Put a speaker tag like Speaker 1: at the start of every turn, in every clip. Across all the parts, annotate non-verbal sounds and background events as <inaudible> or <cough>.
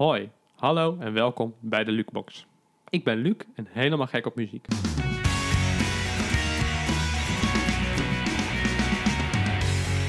Speaker 1: Hoi, hallo en welkom bij de Lukebox. Ik ben Luc en helemaal gek op muziek.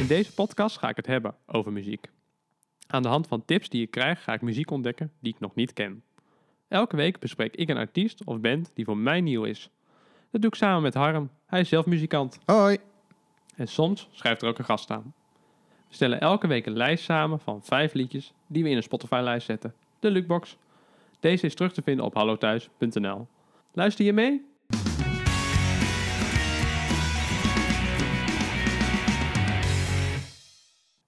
Speaker 1: In deze podcast ga ik het hebben over muziek. Aan de hand van tips die ik krijg ga ik muziek ontdekken die ik nog niet ken. Elke week bespreek ik een artiest of band die voor mij nieuw is. Dat doe ik samen met Harm, hij is zelf muzikant.
Speaker 2: Hoi.
Speaker 1: En soms schrijft er ook een gast aan. We stellen elke week een lijst samen van vijf liedjes die we in een Spotify-lijst zetten. De Lukebox. Deze is terug te vinden op hallothuis.nl. Luister je mee?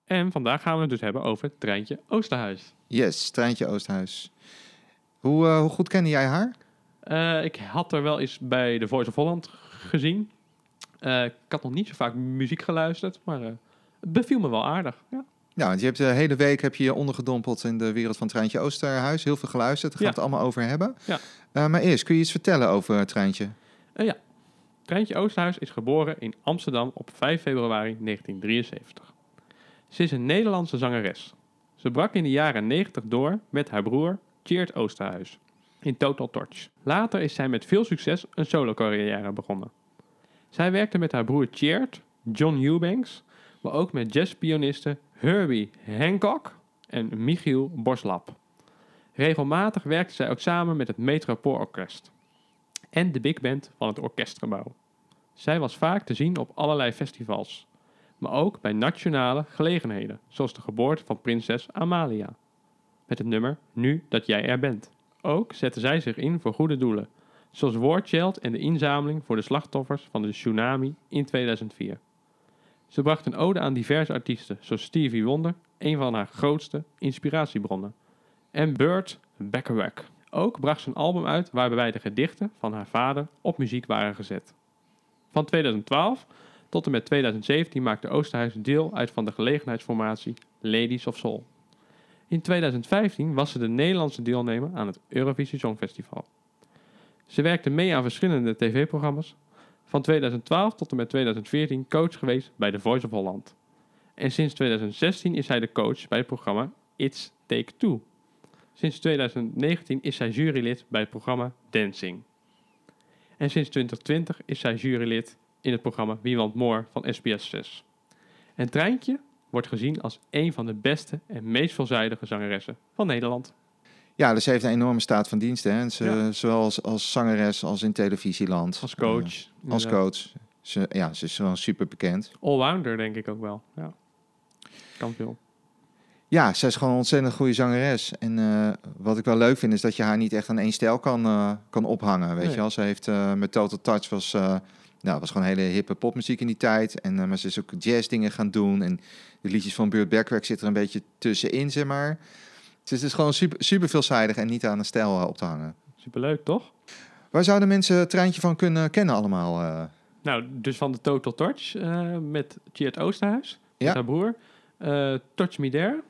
Speaker 1: En vandaag gaan we het dus hebben over het treintje Oosterhuis.
Speaker 2: Yes, Treintje Oosthuis. Hoe, eh, hoe goed kende jij haar?
Speaker 1: Eh, ik had er wel eens bij The Voice of Holland gezien. Eh, ik had nog niet zo vaak muziek geluisterd, maar beviel me wel aardig. Ja.
Speaker 2: Ja, want je hebt de hele week heb je je ondergedompeld in de wereld van Treintje Oosterhuis. Heel veel geluisterd, daar gaan we het allemaal over hebben.
Speaker 1: Ja.
Speaker 2: Eh, maar eerst, kun je iets vertellen over Treintje?
Speaker 1: Eh, ja. Treintje Oosterhuis is geboren in Amsterdam op 5 februari 1973. Ze is een Nederlandse zangeres. Ze brak in de jaren 90 door met haar broer Tjeerd Oosterhuis in Total Torch. Later is zij met veel succes een solo-carrière begonnen. Zij werkte met haar broer Tjeerd, John Eubanks, maar ook met jazzpianisten Herbie Hancock en Michiel Borslap. Regelmatig werkte zij ook samen met het Metropoolorkest en de big band van het orkestgebouw. Zij was vaak te zien op allerlei festivals, maar ook bij nationale gelegenheden, zoals de geboorte van prinses Amalia. Met het nummer Nu dat jij er bent. Ook zette zij zich in voor goede doelen, zoals War en de inzameling voor de slachtoffers van de tsunami in 2004. Ze bracht een ode aan diverse artiesten, zoals Stevie Wonder, een van haar grootste inspiratiebronnen, en Burt Bacharach. Ook bracht ze een album uit waarbij de gedichten van haar vader op muziek waren gezet. Van 2012 tot en met 2017 maakte Oosterhuis deel uit van de gelegenheidsformatie Ladies of Soul. In 2015 was ze de Nederlandse deelnemer aan het Eurovisie Songfestival. Ze werkte mee aan verschillende tv-programma's. Van 2012 tot en met 2014 coach geweest bij The Voice of Holland. En sinds 2016 is zij de coach bij het programma It's Take Two. Sinds 2019 is zij jurylid bij het programma Dancing. En sinds 2020 is zij jurylid in het programma Wie Want More van SBS 6. En Treintje wordt gezien als een van de beste en meest veelzijdige zangeressen van Nederland.
Speaker 2: Ja, dus ze heeft een enorme staat van dienst. Hè? En Ze,
Speaker 1: Ja.
Speaker 2: Zowel als, als zangeres als in televisieland.
Speaker 1: Als coach.
Speaker 2: Eh, als coach. Ze, ja, ze is wel super bekend.
Speaker 1: Allrounder denk ik ook wel. Ja. Kan veel.
Speaker 2: Ja, ze is gewoon een ontzettend goede zangeres. En eh, wat ik wel leuk vind, is dat je haar niet echt aan één stijl kan, eh, kan ophangen. Weet
Speaker 1: Nee.
Speaker 2: je wel, ze heeft eh, met Total Touch was, eh, nou, was gewoon hele hippe popmuziek in die tijd. En, maar ze is ook jazz dingen gaan doen. En de liedjes van Burt Bacharach zitten er een beetje tussenin, zeg maar. Dus het is gewoon super, super veelzijdig en niet aan een stijl eh, op te hangen.
Speaker 1: Superleuk, toch?
Speaker 2: Waar zouden mensen het treintje van kunnen kennen allemaal? eh?
Speaker 1: Nou, dus van de Total Torch eh, met Tjeerd Oosterhuis,
Speaker 2: Ja.
Speaker 1: met haar broer. Eh, Touch Me There.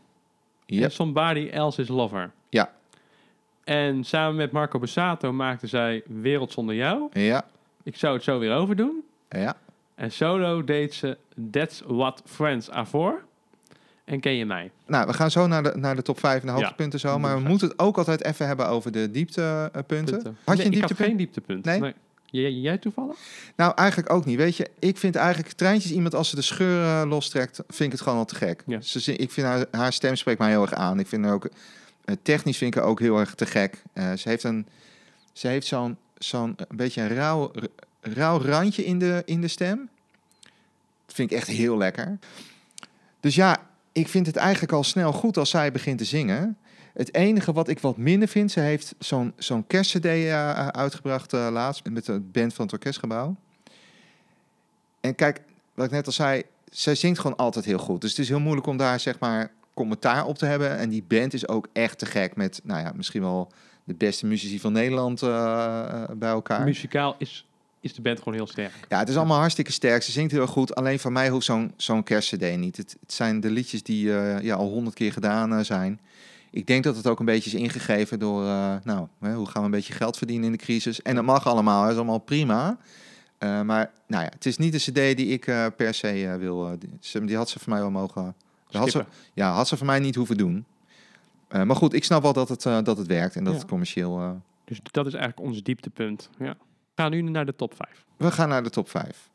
Speaker 2: Ja.
Speaker 1: En Somebody Else is Lover.
Speaker 2: Ja.
Speaker 1: En samen met Marco Bassato maakte zij Wereld Zonder Jou.
Speaker 2: Ja,
Speaker 1: Ik zou het zo weer overdoen.
Speaker 2: ja.
Speaker 1: En solo deed ze That's What Friends Are For. En ken je mij?
Speaker 2: Nou, we gaan zo naar de, naar de top 5 en de
Speaker 1: Ja.
Speaker 2: hoogtepunten zo. Maar we moeten het ook altijd even hebben over de dieptepunten.
Speaker 1: Punten.
Speaker 2: Had je
Speaker 1: Nee,
Speaker 2: een
Speaker 1: ik had geen dieptepunt.
Speaker 2: Nee?
Speaker 1: Jij, jij toevallig?
Speaker 2: Nou, eigenlijk ook niet. Weet je, ik vind eigenlijk Treintjes iemand als ze de scheur eh, lostrekt, vind ik het gewoon al te gek.
Speaker 1: Ja.
Speaker 2: Ze, ik vind haar, haar stem spreekt mij heel erg aan. Ik vind haar ook eh, technisch vind ik haar ook heel erg te gek. Eh, ze heeft een, ze heeft zo'n zo'n beetje een rauw, rauw randje in de, in de stem. Dat vind ik echt heel lekker. Dus ja, ik vind het eigenlijk al snel goed als zij begint te zingen. Het enige wat ik wat minder vind, ze heeft zo'n zo'n kerstcd eh, uitgebracht eh, laatst met de band van het orkestgebouw. En kijk, wat ik net al zei, zij zingt gewoon altijd heel goed. Dus het is heel moeilijk om daar zeg maar commentaar op te hebben. En die band is ook echt te gek met, nou ja, misschien wel de beste muzici van Nederland eh, eh, bij elkaar.
Speaker 1: Muzikaal is, is de band gewoon heel sterk.
Speaker 2: Ja, het is allemaal hartstikke sterk. Ze zingt heel goed. Alleen van mij hoeft zo'n zo'n kerstcd niet. Het, het zijn de liedjes die eh, ja, al honderd keer gedaan eh, zijn. Ik denk dat het ook een beetje is ingegeven door... eh, nou, hè, hoe gaan we een beetje geld verdienen in de crisis? En dat mag allemaal, dat is allemaal prima. Maar nou ja, het is niet de cd die ik per se wil. die, die had ze voor mij wel mogen... Had ze, ja, had ze voor mij niet hoeven doen. Maar goed, ik snap wel dat het, dat het werkt en dat
Speaker 1: Ja.
Speaker 2: het commercieel...
Speaker 1: Dus dat is eigenlijk ons dieptepunt. Ja. We gaan nu naar de top 5.
Speaker 2: We gaan naar de top 5.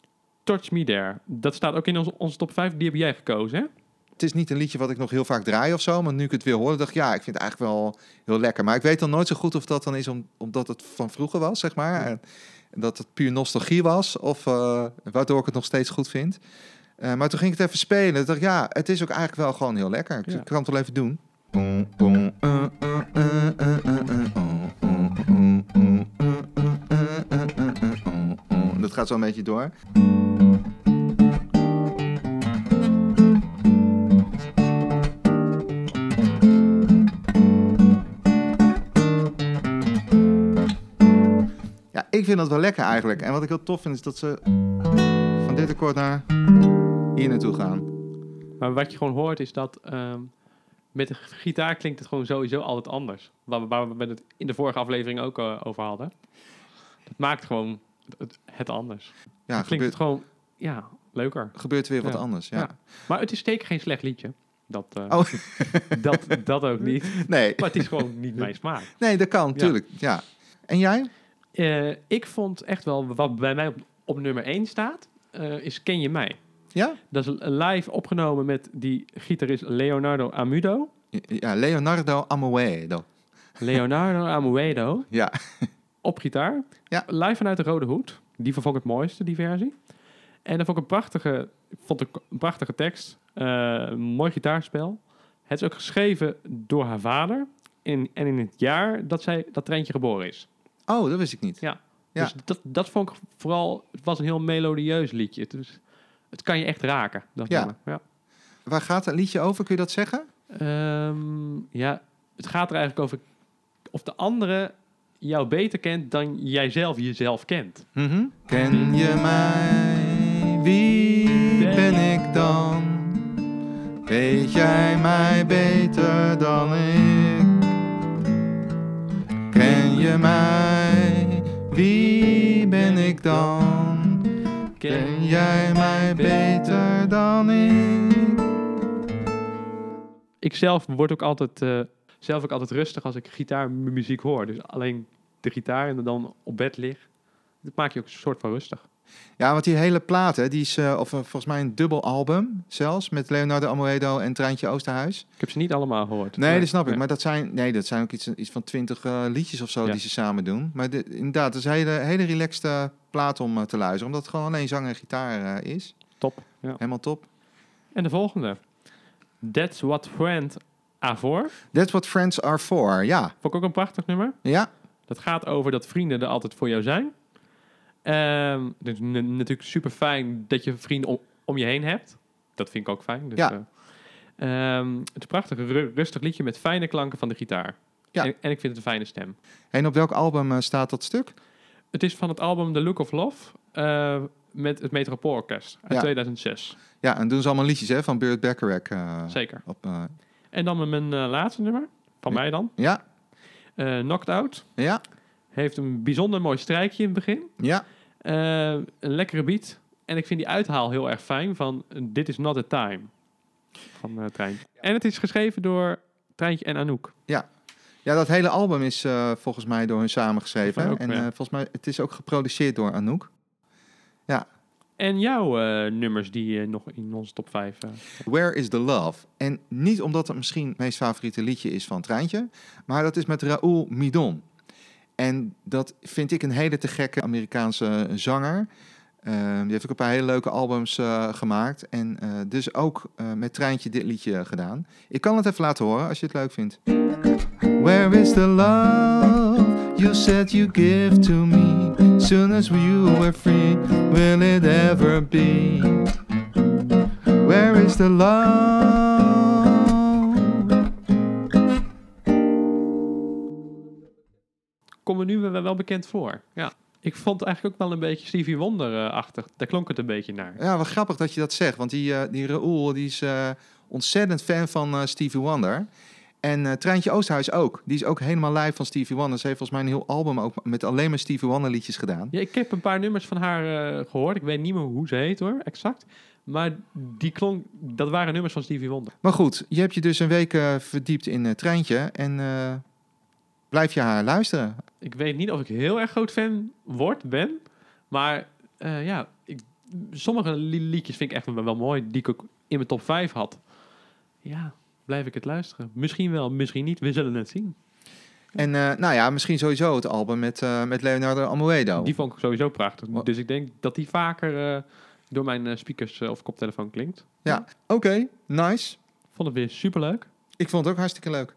Speaker 1: Touch Me There. Dat staat ook in onze, onze top 5. Die heb jij gekozen, hè?
Speaker 2: Het is niet een liedje wat ik nog heel vaak draai of zo. Maar nu ik het weer hoorde, dacht ik, ja, ik vind het eigenlijk wel heel lekker. Maar ik weet dan nooit zo goed of dat dan is om, omdat het van vroeger was, zeg maar. En, en dat het puur nostalgie was. Of eh, waardoor ik het nog steeds goed vind. Eh, maar toen ging ik het even spelen. Toen dacht ik, ja, het is ook eigenlijk wel gewoon heel lekker. Ik
Speaker 1: Ja.
Speaker 2: kan het wel even doen. Dat gaat zo een beetje door. Ja, ik vind dat wel lekker eigenlijk. En wat ik heel tof vind is dat ze van dit akkoord naar hier naartoe gaan.
Speaker 1: Maar wat je gewoon hoort is dat ehm, met de gitaar klinkt het gewoon sowieso altijd anders. Waar, we- waar het in de vorige aflevering ook eh, over hadden. Het maakt gewoon het, het anders.
Speaker 2: Ja,
Speaker 1: Dan klinkt
Speaker 2: gebeurt,
Speaker 1: het gewoon, ja, leuker.
Speaker 2: gebeurt weer wat
Speaker 1: Ja.
Speaker 2: anders. Ja.
Speaker 1: Ja. Maar het is zeker geen slecht liedje. Dat, eh,
Speaker 2: Oh. <laughs>
Speaker 1: dat, dat ook niet. <laughs>
Speaker 2: Nee.
Speaker 1: Maar het is gewoon niet mijn smaak.
Speaker 2: nee, dat kan, tuurlijk. Ja. En jij?
Speaker 1: Eh, ik vond echt wel, wat bij mij op, op nummer 1 staat, eh, is Ken je mij?
Speaker 2: Ja?
Speaker 1: Dat is live opgenomen met die gitarist Leonardo Amudo.
Speaker 2: Ja, Leonardo Amoedo.
Speaker 1: Leonardo Amuedo
Speaker 2: Ja.
Speaker 1: Op gitaar.
Speaker 2: Ja.
Speaker 1: Live vanuit de Rode Hoed. Die vond ik het mooiste, die versie. En dat vond ik een prachtige, vond ik een prachtige tekst. Eh, mooi gitaarspel. Het is ook geschreven door haar vader. In, en in het jaar dat zij dat treintje geboren is.
Speaker 2: Oh, dat wist ik niet.
Speaker 1: Ja.
Speaker 2: Ja.
Speaker 1: Dus dat, dat vond ik vooral... Het was een heel melodieus liedje. Het, is, het kan je echt raken. Dat
Speaker 2: Ja.
Speaker 1: ja.
Speaker 2: Waar gaat het liedje over? Kun je dat zeggen?
Speaker 1: Ehm, ja, het gaat er eigenlijk over of de andere jou beter kent dan jij zelf jezelf kent.
Speaker 2: Mhm. Ken je mij? Wie ben ik dan? Weet jij mij beter dan ik? Ken je mij? Wie ben ik dan? Ken jij mij beter dan ik?
Speaker 1: Ik zelf word ook altijd, eh, zelf ook altijd rustig als ik gitaarmuziek hoor. Dus alleen de gitaar en dan op bed lig, dat maakt je ook een soort van rustig.
Speaker 2: Ja, want die hele plaat, hè, die is eh, of, eh, volgens mij een dubbel album zelfs. Met Leonardo Amoedo en Treintje Oosterhuis.
Speaker 1: Ik heb ze niet allemaal gehoord.
Speaker 2: Nee, dat snap ik.
Speaker 1: Nee.
Speaker 2: Maar dat zijn, nee, dat zijn ook iets, iets van twintig eh, liedjes of zo
Speaker 1: Ja.
Speaker 2: die ze samen doen. Maar de, inderdaad, het is een hele, hele relaxed eh, plaat om te luisteren. Omdat het gewoon alleen zang en gitaar is.
Speaker 1: Top. Ja.
Speaker 2: Helemaal top.
Speaker 1: En de volgende. That's What Friend are For.
Speaker 2: That's what friends are for. Ja.
Speaker 1: Vond ik ook een prachtig nummer.
Speaker 2: Ja.
Speaker 1: Dat gaat over dat vrienden er altijd voor jou zijn. Ehm dus natuurlijk super fijn dat je vrienden om, om je heen hebt. Dat vind ik ook fijn. Dus,
Speaker 2: Ja.
Speaker 1: ehm, het is een prachtig, ru- rustig liedje met fijne klanken van de gitaar.
Speaker 2: Ja.
Speaker 1: En, en ik vind het een fijne stem.
Speaker 2: En op welk album eh, staat dat stuk?
Speaker 1: Het is van het album The Look of Love eh, met het Metropoolorkest uit
Speaker 2: Ja.
Speaker 1: 2006.
Speaker 2: Ja, en doen ze allemaal liedjes hè, van Burt Bacharach.
Speaker 1: Zeker.
Speaker 2: op,
Speaker 1: En dan mijn laatste nummer, van
Speaker 2: Ja.
Speaker 1: mij dan.
Speaker 2: ja,
Speaker 1: Eh Knocked Out.
Speaker 2: ja,
Speaker 1: Heeft een bijzonder mooi strijkje in het begin.
Speaker 2: ja.
Speaker 1: Eh, een lekkere beat. En ik vind die uithaal heel erg fijn van uh, Dit is not a time. Van uh, Treintje. En het is geschreven door Treintje en Anouk.
Speaker 2: Ja, dat hele album is volgens mij door hun samengeschreven. En
Speaker 1: mij ook, ja.
Speaker 2: volgens mij, het is ook geproduceerd door Anouk.
Speaker 1: En jouw eh, nummers die eh, nog in onze top 5. eh,
Speaker 2: Where is the Love? En niet omdat het misschien het meest favoriete liedje is van Treintje, maar dat is met Raoul Midon. En dat vind ik een hele te gekke Amerikaanse zanger. Die heeft ook een paar hele leuke albums gemaakt. En dus ook met Treintje dit liedje gedaan. Ik kan het even laten horen als je het leuk vindt. Where is the love you said you give to me? Soon as you were free, will it ever be? Where is the love?
Speaker 1: Kom me nu wel, wel bekend voor. Ja. Ik vond het eigenlijk ook wel een beetje Stevie Wonder-achtig. Daar klonk het een beetje naar.
Speaker 2: Ja, wat grappig dat je dat zegt. Want die, eh die Raoul die is eh, ontzettend fan van eh, Stevie Wonder. En eh Treintje Oosterhuis ook. Die is ook helemaal live van Stevie Wonder. Ze heeft volgens mij een heel album ook met alleen maar Stevie Wonder liedjes gedaan.
Speaker 1: Ja, ik heb een paar nummers van haar eh, gehoord. Ik weet niet meer hoe ze heet hoor, exact. Maar die klonk, dat waren nummers van Stevie Wonder.
Speaker 2: Maar goed, je hebt je dus een week eh, verdiept in Treintje. En blijf je haar luisteren.
Speaker 1: Ik weet niet of ik heel erg groot fan word, ben. Maar ja, ik, sommige li- liedjes vind ik echt wel, wel mooi. Die ik ook in mijn top 5 had. Ja, blijf ik het luisteren. Misschien wel, misschien niet. We zullen het zien.
Speaker 2: En eh, nou ja, misschien sowieso het album met, eh, met Leonardo Amoedo.
Speaker 1: Die vond ik sowieso prachtig.
Speaker 2: Wat?
Speaker 1: Dus ik denk dat die vaker eh, door mijn speakers of koptelefoon klinkt.
Speaker 2: Ja, oké, nice.
Speaker 1: Vond het weer superleuk.
Speaker 2: Ik vond het ook hartstikke leuk.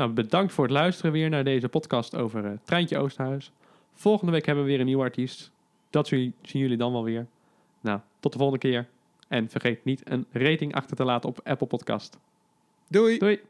Speaker 1: Nou, bedankt voor het luisteren weer naar deze podcast over Treintje Oosterhuis. Volgende week hebben we weer een nieuwe artiest. Dat zien zien jullie dan wel weer. Nou, tot de volgende keer. En vergeet niet een rating achter te laten op Apple Podcast.
Speaker 2: Doei!
Speaker 1: Doei!